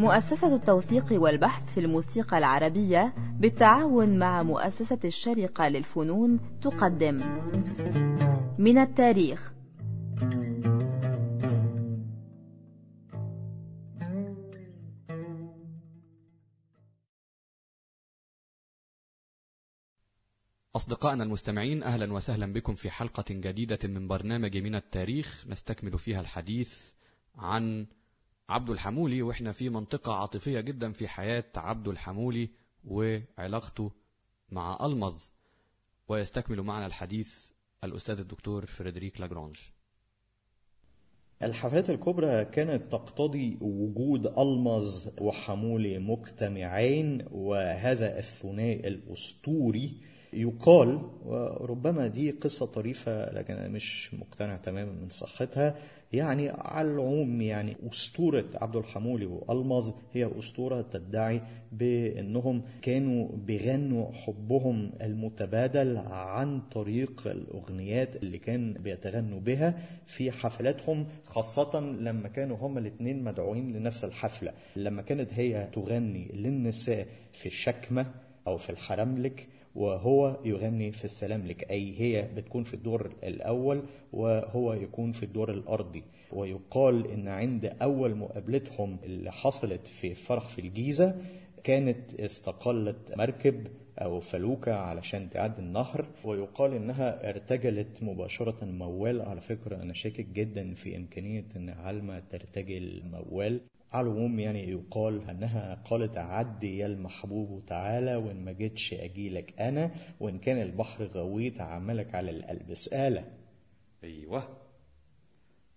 مؤسسة التوثيق والبحث في الموسيقى العربية بالتعاون مع مؤسسة الشرقة للفنون تقدم. من التاريخ. أصدقائنا المستمعين أهلا وسهلا بكم في حلقة جديدة من برنامج من التاريخ. نستكمل فيها الحديث عن عبد الحمولي وإحنا في منطقة عاطفية جدا في حياة عبد الحمولي وعلاقته مع ألمظ ويستكمل معنا الحديث الأستاذ الدكتور فريدريك لاجرانج. الحفلات الكبرى كانت تقتضي وجود ألمظ وحمولي مجتمعين وهذا الثنائي الأسطوري يقال وربما دي قصة طريفة لكن أنا مش مقتنع تماما من صحتها يعني على العموم يعني أسطورة عبد الحمولي وألمظ هي أسطورة تدعي بأنهم كانوا بيغنوا حبهم المتبادل عن طريق الأغنيات اللي كان بيتغنوا بها في حفلاتهم خاصة لما كانوا هما الاثنين مدعوين لنفس الحفلة. لما كانت هي تغني للنساء في الشكمة أو في الحرملك وهو يغني في السلام. لك أي هي بتكون في الدور الأول وهو يكون في الدور الأرضي. ويقال إن عند أول مقابلتهم اللي حصلت في فرح في الجيزة كانت استقلت مركب أو فلوكة علشان تعدي النهر. ويقال إنها ارتجلت مباشرة موال على فكرة أنا شاكك جدا في إمكانية إن علمة ترتجل موال على العموم يعني يقال أنها قالت عدي يا المحبوب تعالى وإن ما جيتش اجيلك أنا وإن كان البحر غويت عملك على القلب. اساله أيوه.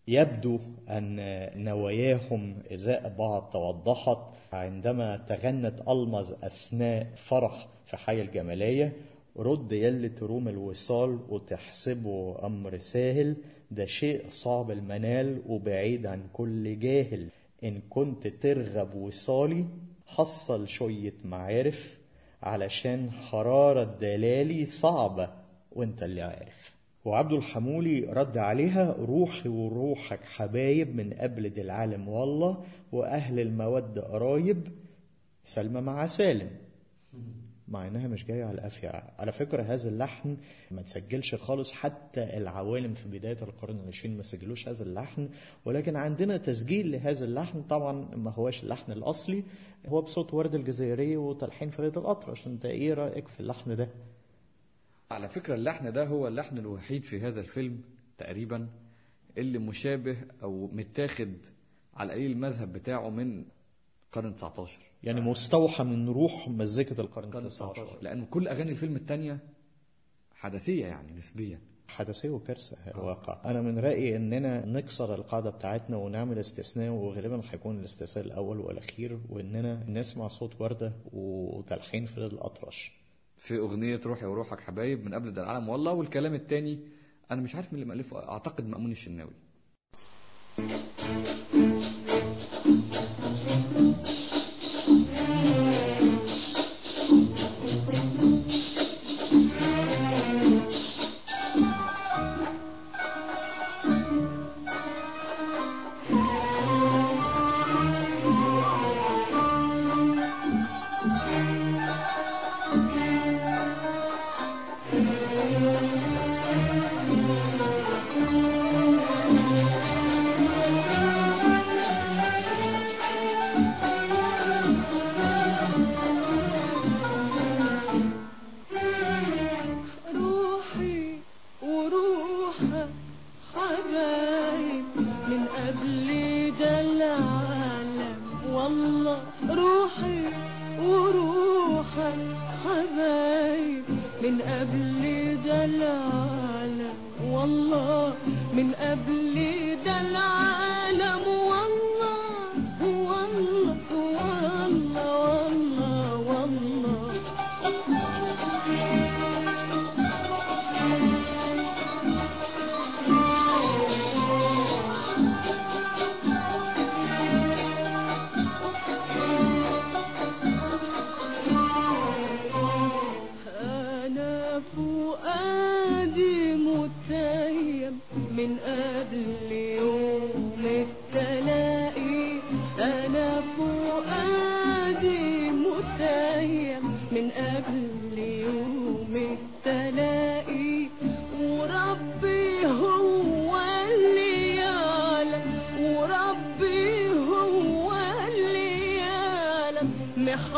يبدو أن نواياهم إزاء بعض توضحت عندما تغنت المظ أثناء فرح في حي الجمالية. رد يلي تروم الوصال وتحسبه أمر ساهل. ده شيء صعب المنال وبعيد عن كل جاهل. إن كنت ترغب وصالي حصل شوية معارف علشان حرارة دلالي صعبة وانت اللي عارف. وعبد الحمولي رد عليها روحي وروحك حبايب من قبل العالم والله وأهل المودة قرايب سلمى مع سالم. مع إنها مش جاية على القافية. على فكرة هذا اللحن ما تسجلش خالص حتى العوالم في بداية القرن العشرين ما سجلوش هذا اللحن. ولكن عندنا تسجيل لهذا اللحن طبعا ما هوش اللحن الأصلي هو بصوت ورد الجزائري وتلحين فريد الأطرش. أنت إيه رأيك في اللحن ده؟ على فكرة اللحن ده هو اللحن الوحيد في هذا الفيلم تقريبا اللي مشابه أو متاخد على القليل المذهب بتاعه من القرن 19 يعني مستوحى من روح مزيكة القرن القرن 19 19 لأن كل أغاني الفيلم التانية حدثية يعني نسبيا. حدثية وكارثة واقع. أنا من رأيي إننا نكسر القاعدة بتاعتنا ونعمل استثناء وغالبا هيكون الاستثناء الأول والأخير وإننا نسمع صوت وردة وتلحين فريد الأطرش. في أغنية روحي وروحك حبايب من قبل ده العالم والله والكلام التاني أنا مش عارف مين اللي مألفه أعتقد مأمون الشناوي.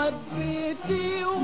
what pity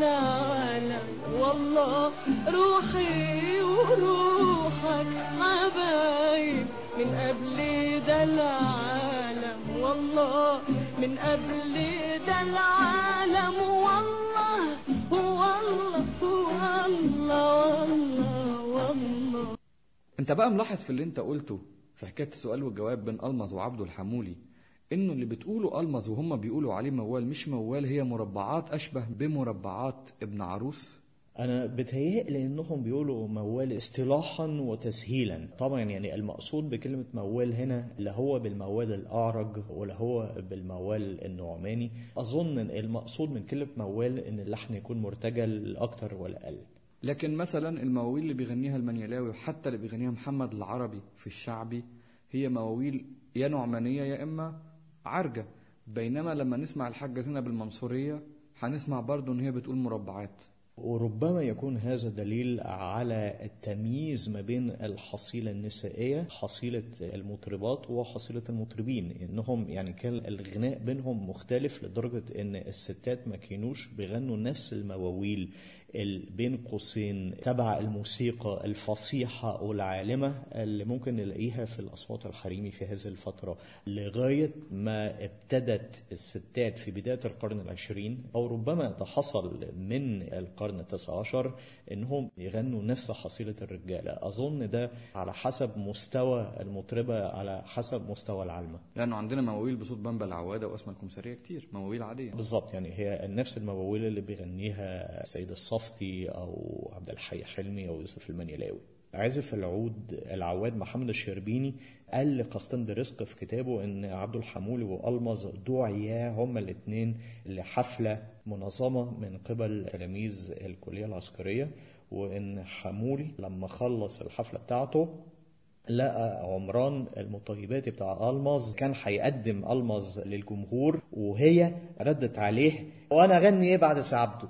ده العالم والله روحي وروحك حبايب من قبل ده العالم والله من قبل ده العالم والله. والله والله والله والله. أنت بقى ملاحظ في اللي أنت قلته في حكاية السؤال والجواب بين ألمز وعبده الحمولي؟ إنه اللي بتقوله ألمز وهم بيقولوا عليه موال مش موال هي مربعات أشبه بمربعات ابن عروس. أنا بتهيألي إنهم بيقولوا موال اصطلاحا وتسهيلا. طبعا يعني المقصود بكلمة موال هنا لا هو بالموال الأعرج ولا هو بالموال النعماني. أظن المقصود من كلمة موال إن اللحن يكون مرتجل أكتر ولا أقل. لكن مثلا المواويل اللي بيغنيها المنيلاوي وحتى اللي بيغنيها محمد العربي في الشعبي هي مواويل يا نعمانية يا إما عرجة. بينما لما نسمع الحاجة زينب المنصورية هنسمع برضو إن هي بتقول مربعات. وربما يكون هذا دليل على التمييز ما بين الحصيلة النسائية حصيلة المطربات وحصيلة المطربين. إنهم يعني كان الغناء بينهم مختلف لدرجة إن الستات ما كانوش بيغنوا نفس المواويل. ال- بين قوسين تبع الموسيقى الفصيحة والعالمة اللي ممكن نلاقيها في الأصوات الحريمي في هذه الفترة. لغاية ما ابتدت الستات في بداية القرن العشرين أو ربما ده حصل من القرن التاسع عشر إنهم يغنوا نفس حصيلة الرجالة. أظن ده على حسب مستوى المطربة على حسب مستوى العلمة لأنه عندنا مواويل بصوت بامبا العوادة وأسماء الكمثرية كتير مواويل عادية. بالظبط يعني هي نفس المواويل اللي بيغنيها سيد الصفتي أو عبد الحي حلمي أو يوسف المنيلاوي عازف العود العواد محمد الشربيني قال لقسطند رزق في كتابه إن عبد الحمولي والمز دعيا هما الاثنين لحفله منظمة من قبل تلاميذ الكلية العسكرية وإن حمولي لما خلص الحفلة بتاعته لقى عمران المطيباتي بتاع المز كان هيقدم المز للجمهور وهي ردت عليه وأنا أغني إيه بعد سعبده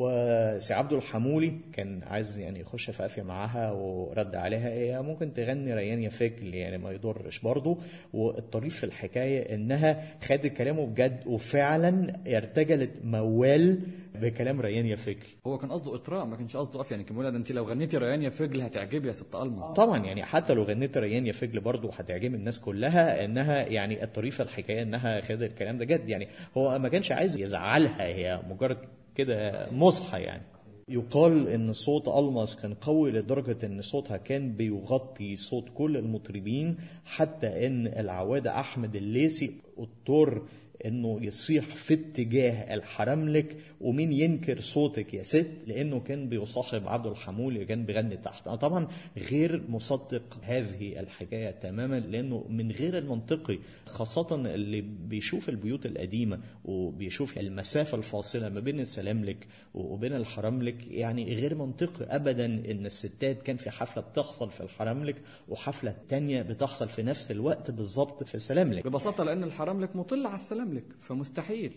وسي عبده الحمولي كان عايز يعني يخش في قافية معاها ورد عليها إيه ممكن تغني ريان يا فجل يعني ما يضرش برضه. والطريف في الحكاية إنها خدت كلامه بجد وفعلا ارتجلت موال بكلام ريان يا فجل. هو كان قصده إطراء ما كانش قصده قف يعني كان بيقول ده أنت لو غنيتي ريان يا فجل هتعجبي يا ست ألمز طبعا يعني حتى لو غنيت ريان يا فجل برضه هتعجب الناس كلها إنها يعني الطريفة الحكاية إنها خدت الكلام ده جد. يعني هو ما كانش عايز يزعلها هي مجرد كده مصحى يعني. يقال إن صوت ألماس كان قوي لدرجة إن صوتها كان بيغطي صوت كل المطربين حتى إن العواده أحمد الليسي أضطر إنه يصيح في اتجاه الحرملك ومين ينكر صوتك يا ست؟ لأنه كان بيصاحب عبد الحمولي كان بيغني تحت. أنا طبعا غير مصدق هذه الحكاية تماما لأنه من غير المنطقي خاصة اللي بيشوف البيوت القديمة وبيشوف المسافة الفاصلة ما بين السلاملك وبين الحرملك يعني غير منطقي ابدا إن الستات كان في حفلة بتحصل في الحرملك وحفلة تانية بتحصل في نفس الوقت بالظبط في السلاملك. ببساطة لأن الحرملك مطل على السلاملك فمستحيل.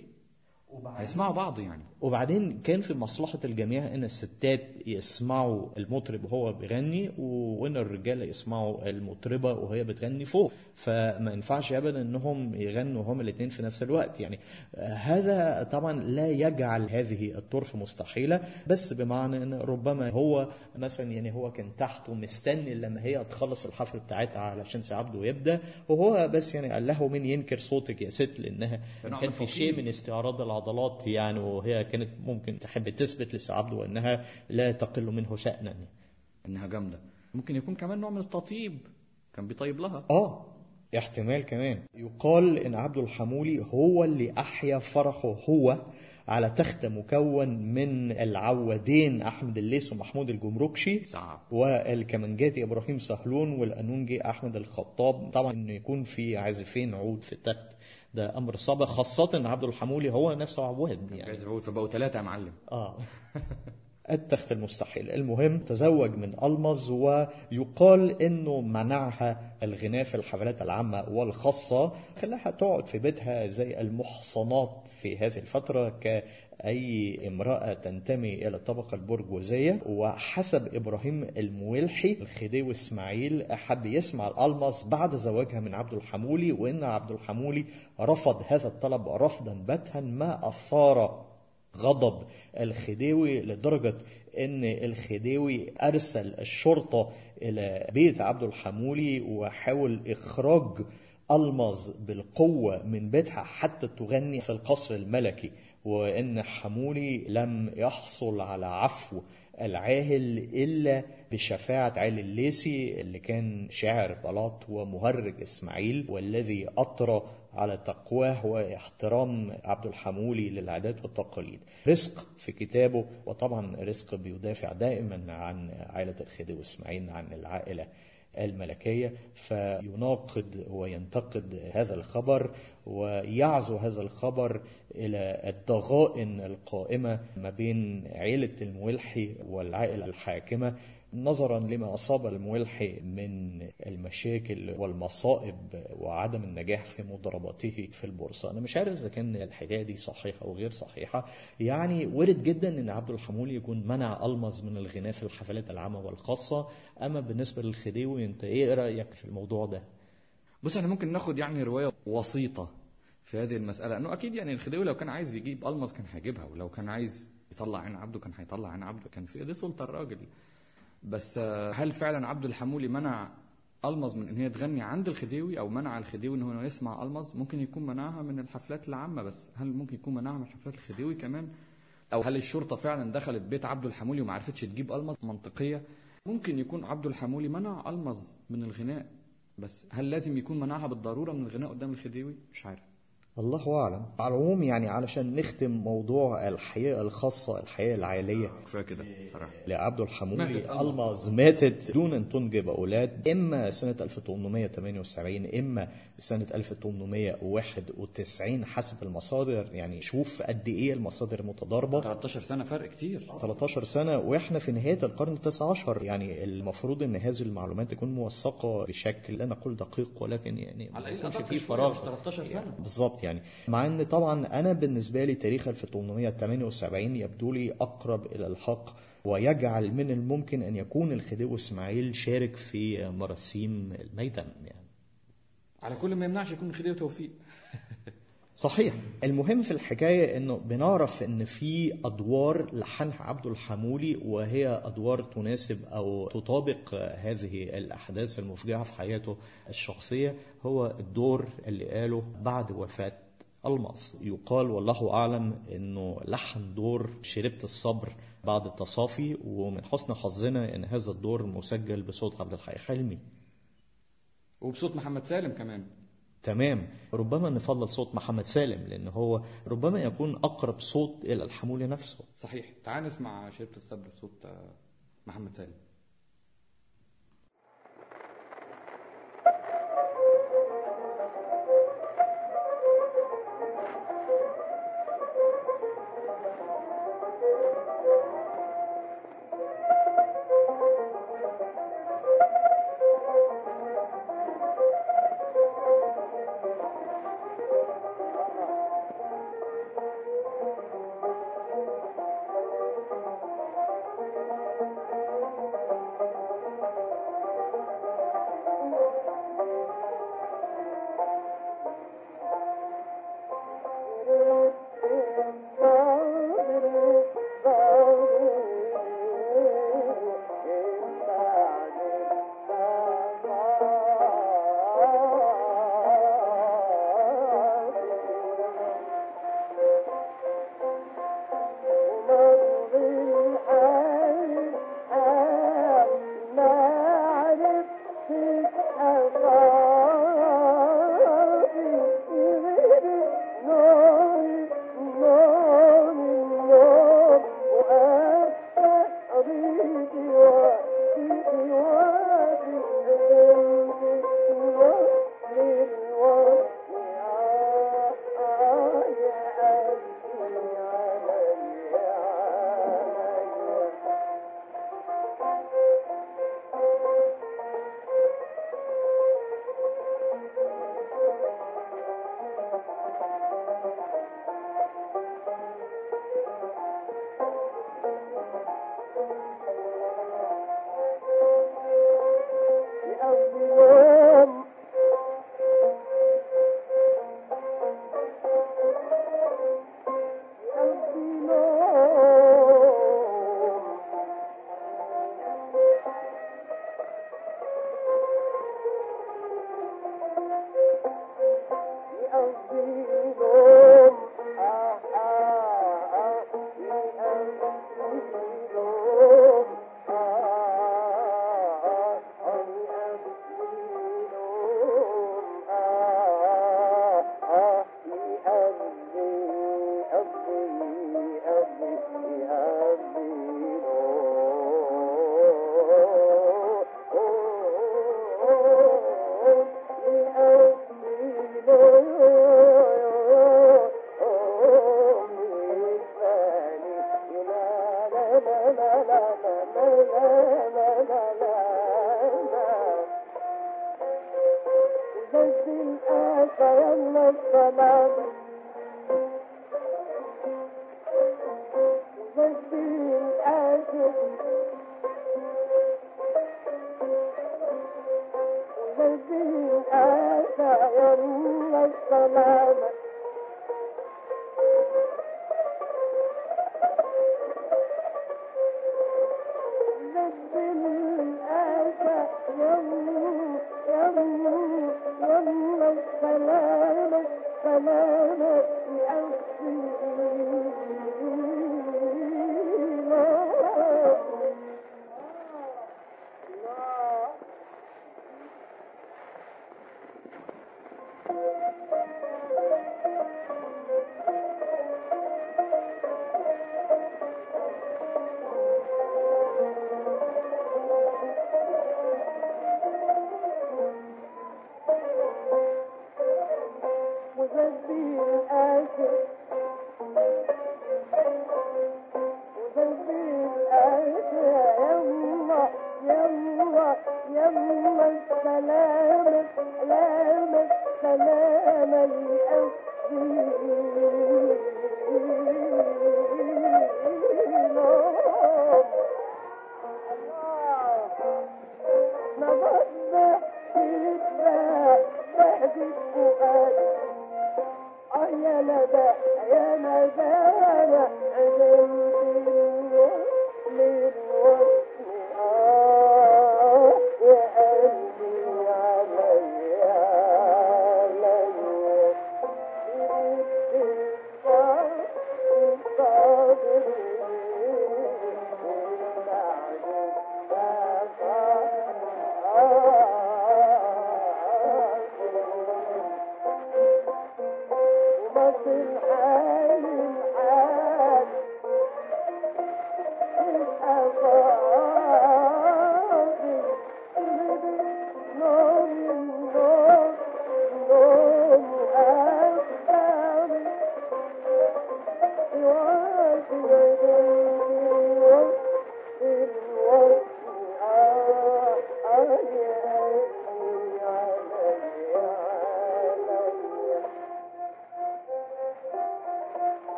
هيسمعوا بعض يعني. وبعدين كان في مصلحة الجميع إن الستات يسمعوا المطرب وهو بيغني وإن الرجالة يسمعوا المطربة وهي بتغني فوق. فما ينفعش ابدا إنهم يغنوا هما الاثنين في نفس الوقت. يعني هذا طبعا لا يجعل هذه الطرف مستحيلة بس بمعنى إن ربما هو مثلا يعني هو كان تحت ومستني لما هي تخلص الحفل بتاعتها علشان سي عبده يبدأ وهو بس يعني قال له مين ينكر صوتك يا ست لأنها كان في. شيء من استعراض العضلات يعني وهي كانت ممكن تحب تثبت لسي عبده إنها لا تقل منه شأنا. إنها جامدة. ممكن يكون كمان نوع من التطيب. كان بيطيب لها. آه احتمال كمان. يقال إن عبد الحمولي هو اللي أحيا فرحه هو على تخت مكون من العوادين أحمد الليث ومحمود الجمركشي صعب. والكمنجاتي إبراهيم سهلون والأنونجي أحمد الخطاب. طبعا إنه يكون في عازفين عود في التخت ده أمر صعب خاصة إن عبد الحمولي هو نفسه عواد يعني. فبقوا ثلاثة يا معلم. آه. التخت المستحيل. المهم تزوج من ألمز ويقال إنه منعها الغناء في الحفلات العامة والخاصة خلاها تقعد في بيتها زي المحصنات في هذه الفترة كأي امرأة تنتمي إلى الطبقة البرجوازية وحسب إبراهيم المويلحي الخديوي إسماعيل حب يسمع الألمز بعد زواجها من عبد الحمولي وإن عبد الحمولي رفض هذا الطلب رفضا باتا ما أثار غضب الخديوي لدرجة إن الخديوي أرسل الشرطة إلى بيت عبد الحمولي وحاول إخراج المز بالقوة من بيتها حتى تغني في القصر الملكي. وإن حمولي لم يحصل على عفو العاهل إلا بشفاعة علي الليثي اللي كان شاعر بلاط ومهرج إسماعيل والذي أطرى على تقواه واحترام عبد الحمولي للعادات والتقاليد. رزق في كتابه وطبعا رزق بيدافع دائما عن عائلة الخديوي إسماعيل عن العائلة الملكية فيناقض وينتقد هذا الخبر ويعزو هذا الخبر إلى الضغائن القائمة ما بين عيلة المولحي والعائلة الحاكمة نظرا لما أصاب المولحي من المشاكل والمصائب وعدم النجاح في مضارباته في البورصة. أنا مش عارف إذا كان الحكاية دي صحيحة أو غير صحيحة. يعني وارد جدا أن عبد الحمولي يكون منع ألمز من الغناء في الحفلات العامة والخاصة. أما بالنسبة للخديوي أنت إيه رأيك في الموضوع ده؟ بص إحنا ممكن ناخد يعني رواية وسيطة في هذه المسألة. انه أكيد يعني الخديوي لو كان عايز يجيب المز كان هيجيبها ولو كان عايز يطلع عين عبده كان هيطلع عين عبده. كان في ايديه سلطة الراجل. بس آه، هل فعلا عبد الحمولي منع المز من إن هي تغني عند الخديوي أو منع الخديوي إن هو يسمع المز ممكن يكون منعها من الحفلات العامة بس. هل ممكن يكون منعها من حفلات الخديوي كمان؟ أو هل الشرطة فعلا دخلت بيت عبد الحمولي وما عرفتش تجيب المز منطقية؟ ممكن يكون عبد الحمولي منع المز من الغناء بس. هل لازم يكون منعها بالضرورة من الغناء قدام الخديوي؟ مش عارف. الله أعلم. على العموم يعني علشان نختم موضوع الحياة الخاصة الحياة العائلية. كفاية كده صراحة. لعبد ألمز. ألمز ماتت دون أن تنجب أولاد إما سنة 1878 إما سنة 1891 حسب المصادر. يعني شوف قد إيه المصادر متضاربة. 13 سنة فرق كتير. 13 سنة وإحنا في نهاية القرن التاسع عشر. يعني المفروض إن هذه المعلومات تكون موثقة بشكل لا نقول دقيق ولكن يعني على الأقل شوية، فراغ. مش 13 سنة. بالظبط يعني. مع إن طبعا أنا بالنسبة لي تاريخ 1878 يبدو لي أقرب إلى الحق ويجعل من الممكن أن يكون الخديوي إسماعيل شارك في مراسيم الميدان يعني. على كل ما يمنعش يكون الخديوي توفيق. صحيح. المهم في الحكاية إنه بنعرف إن في أدوار لحنها عبد الحمولي وهي أدوار تناسب أو تطابق هذه الأحداث المفجعة في حياته الشخصية هو الدور اللي قاله بعد وفاة الماس. يقال والله أعلم إنه لحن دور شربت الصبر بعد التصافي ومن حسن حظنا إن هذا الدور مسجل بصوت عبد الحي حلمي. وبصوت محمد سالم كمان. تمام. ربما نفضل صوت محمد سالم لأن هو ربما يكون أقرب صوت إلى الحمول نفسه. صحيح. تعال نسمع شريط الصبر بصوت آه، محمد سالم.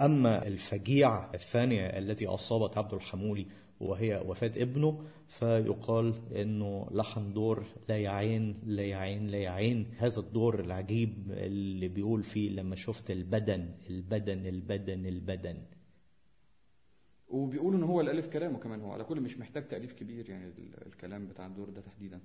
أما الفجيعة الثانية التي أصابت عبد الحمولي وهي وفاة ابنه فيقال أنه لحن دور لا يعين لا يعين لا يعين. هذا الدور العجيب اللي بيقول فيه لما شفت البدن البدن البدن البدن. وبيقولوا إن هو اللي الف كلامه كمان. هو على كل مش محتاج تأليف كبير يعني ال- الكلام بتاع الدور ده تحديدا.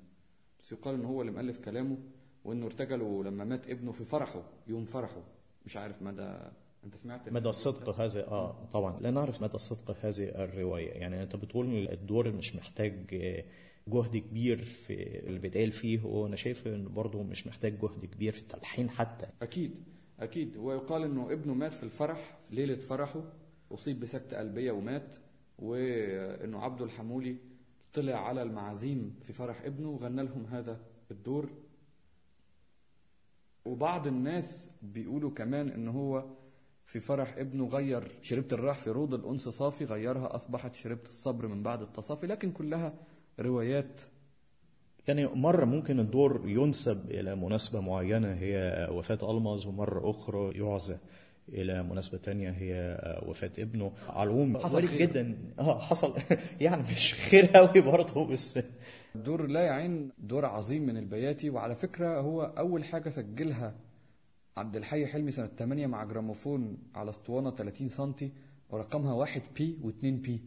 بس يقال إن هو اللي مؤلف كلامه وإنه ارتجله لما مات ابنه في فرحه يوم فرحه. مش عارف مدى أنت سمعت مدى صدق هذا آه طبعا. لا نعرف مدى صدق هذه الرواية. يعني أنت بتقول إن الدور مش محتاج آه، جهد كبير في اللي بيتقال فيه وأنا شايف انه برضه مش محتاج جهد كبير في التلحين حتى. أكيد أكيد. ويقال إنه ابنه مات في الفرح في ليلة فرحه أصيب بسكته قلبية ومات وإنه عبده الحمولي طلع على المعازيم في فرح ابنه وغنى لهم هذا الدور. وبعض الناس بيقولوا كمان إن هو في فرح ابنه غير شربت الراح في روض الأنس صافي غيرها أصبحت شربت الصبر من بعد التصافي. لكن كلها روايات. يعني مرة ممكن الدور ينسب إلى مناسبة معينة هي وفاة ألمظ ومرة أخرى يعزى إلى مناسبة تانية هي وفاة ابنه. على العموم حصل خير. جدا. آه حصل. يعني مش خير قوي برضه بس دور لا يعين دور عظيم من البياتي. وعلى فكرة هو أول حاجة سجلها عبد الحي حلمي سنة 8 مع جراموفون على أسطوانة 30 سنتي ورقمها 1 بي و2 بي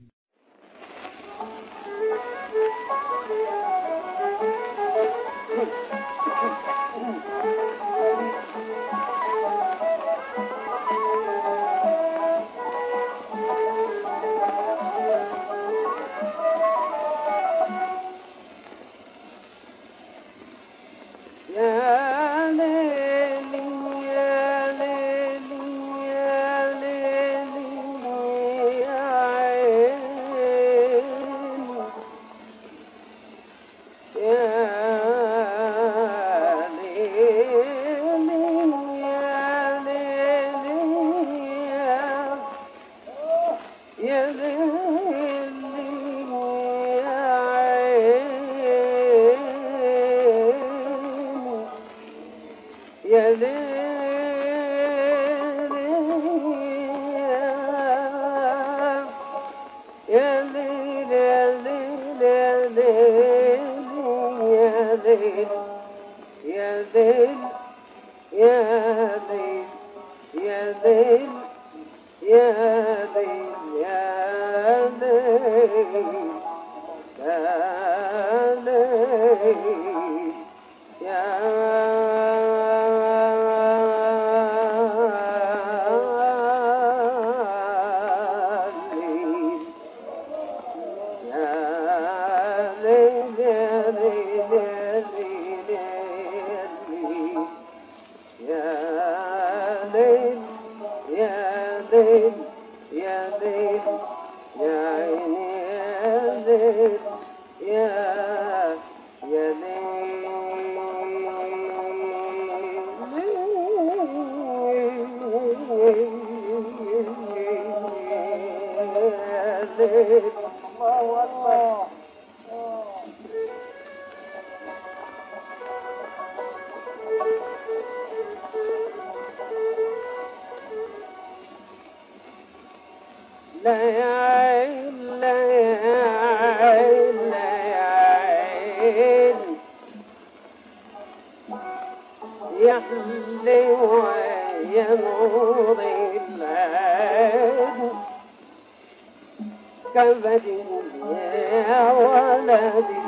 يا ولدي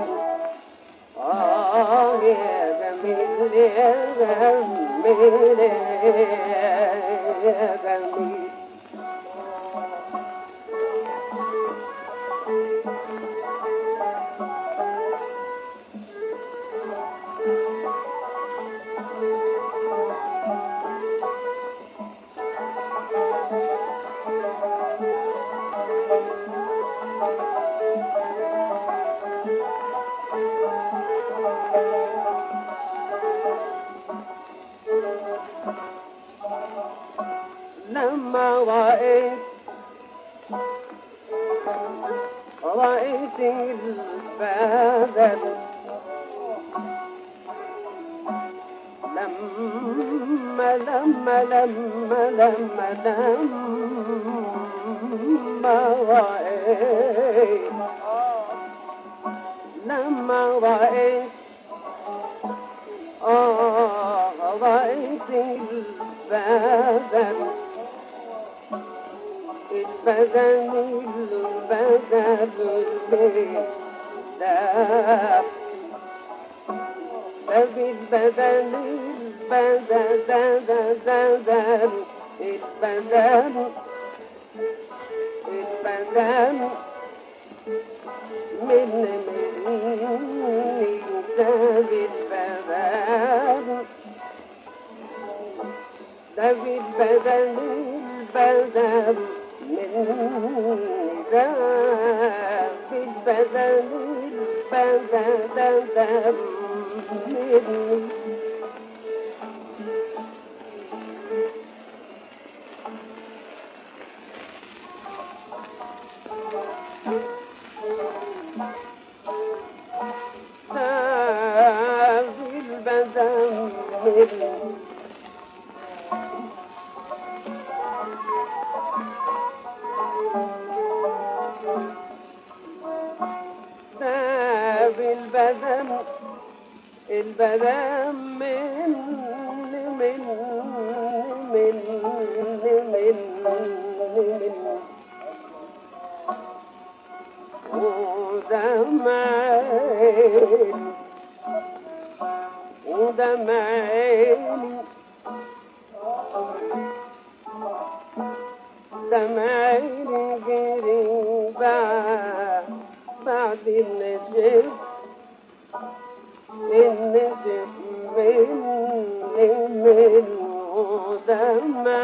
آه يا جميل لما لما رأيت لما البدل البدل من مني ساب البدل ده بالبدل البدل البدن البدن من من من من من ودمعين ودمعين دمعين جري بعد بعد النجم. النجم مني من ودمعين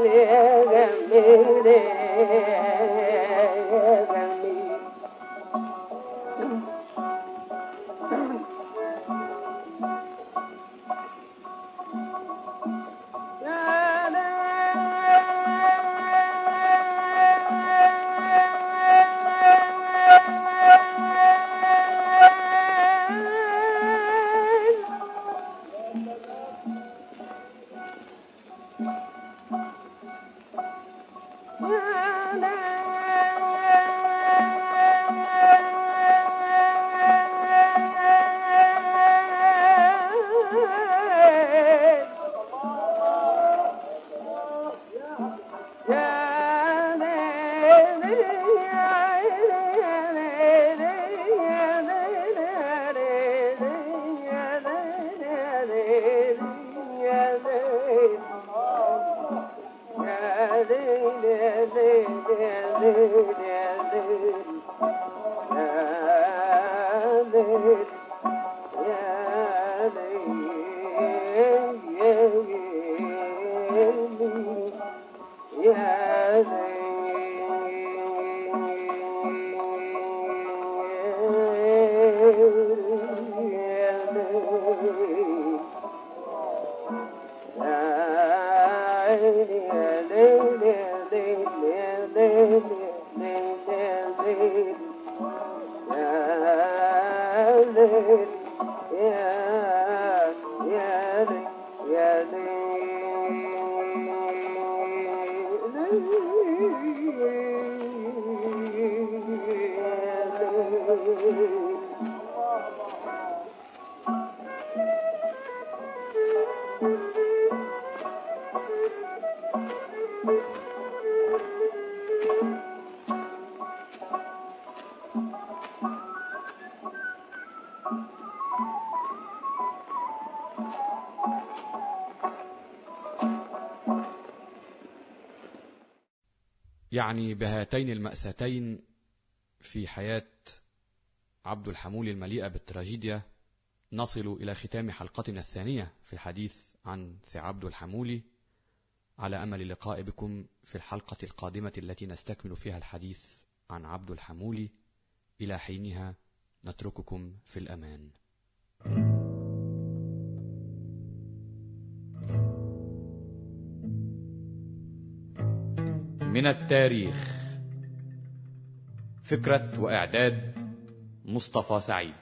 جميل le le le le le le يعني بهاتين المأساتين في حياة عبد الحمول المليئة بالتراجيديا نصل إلى ختام حلقتنا الثانية في الحديث عن سي عبد الحمولي على أمل اللقاء بكم في الحلقة القادمة التي نستكمل فيها الحديث عن عبد الحمولي إلى حينها نترككم في الأمان. من التاريخ. فكرة وإعداد مصطفى سعيد.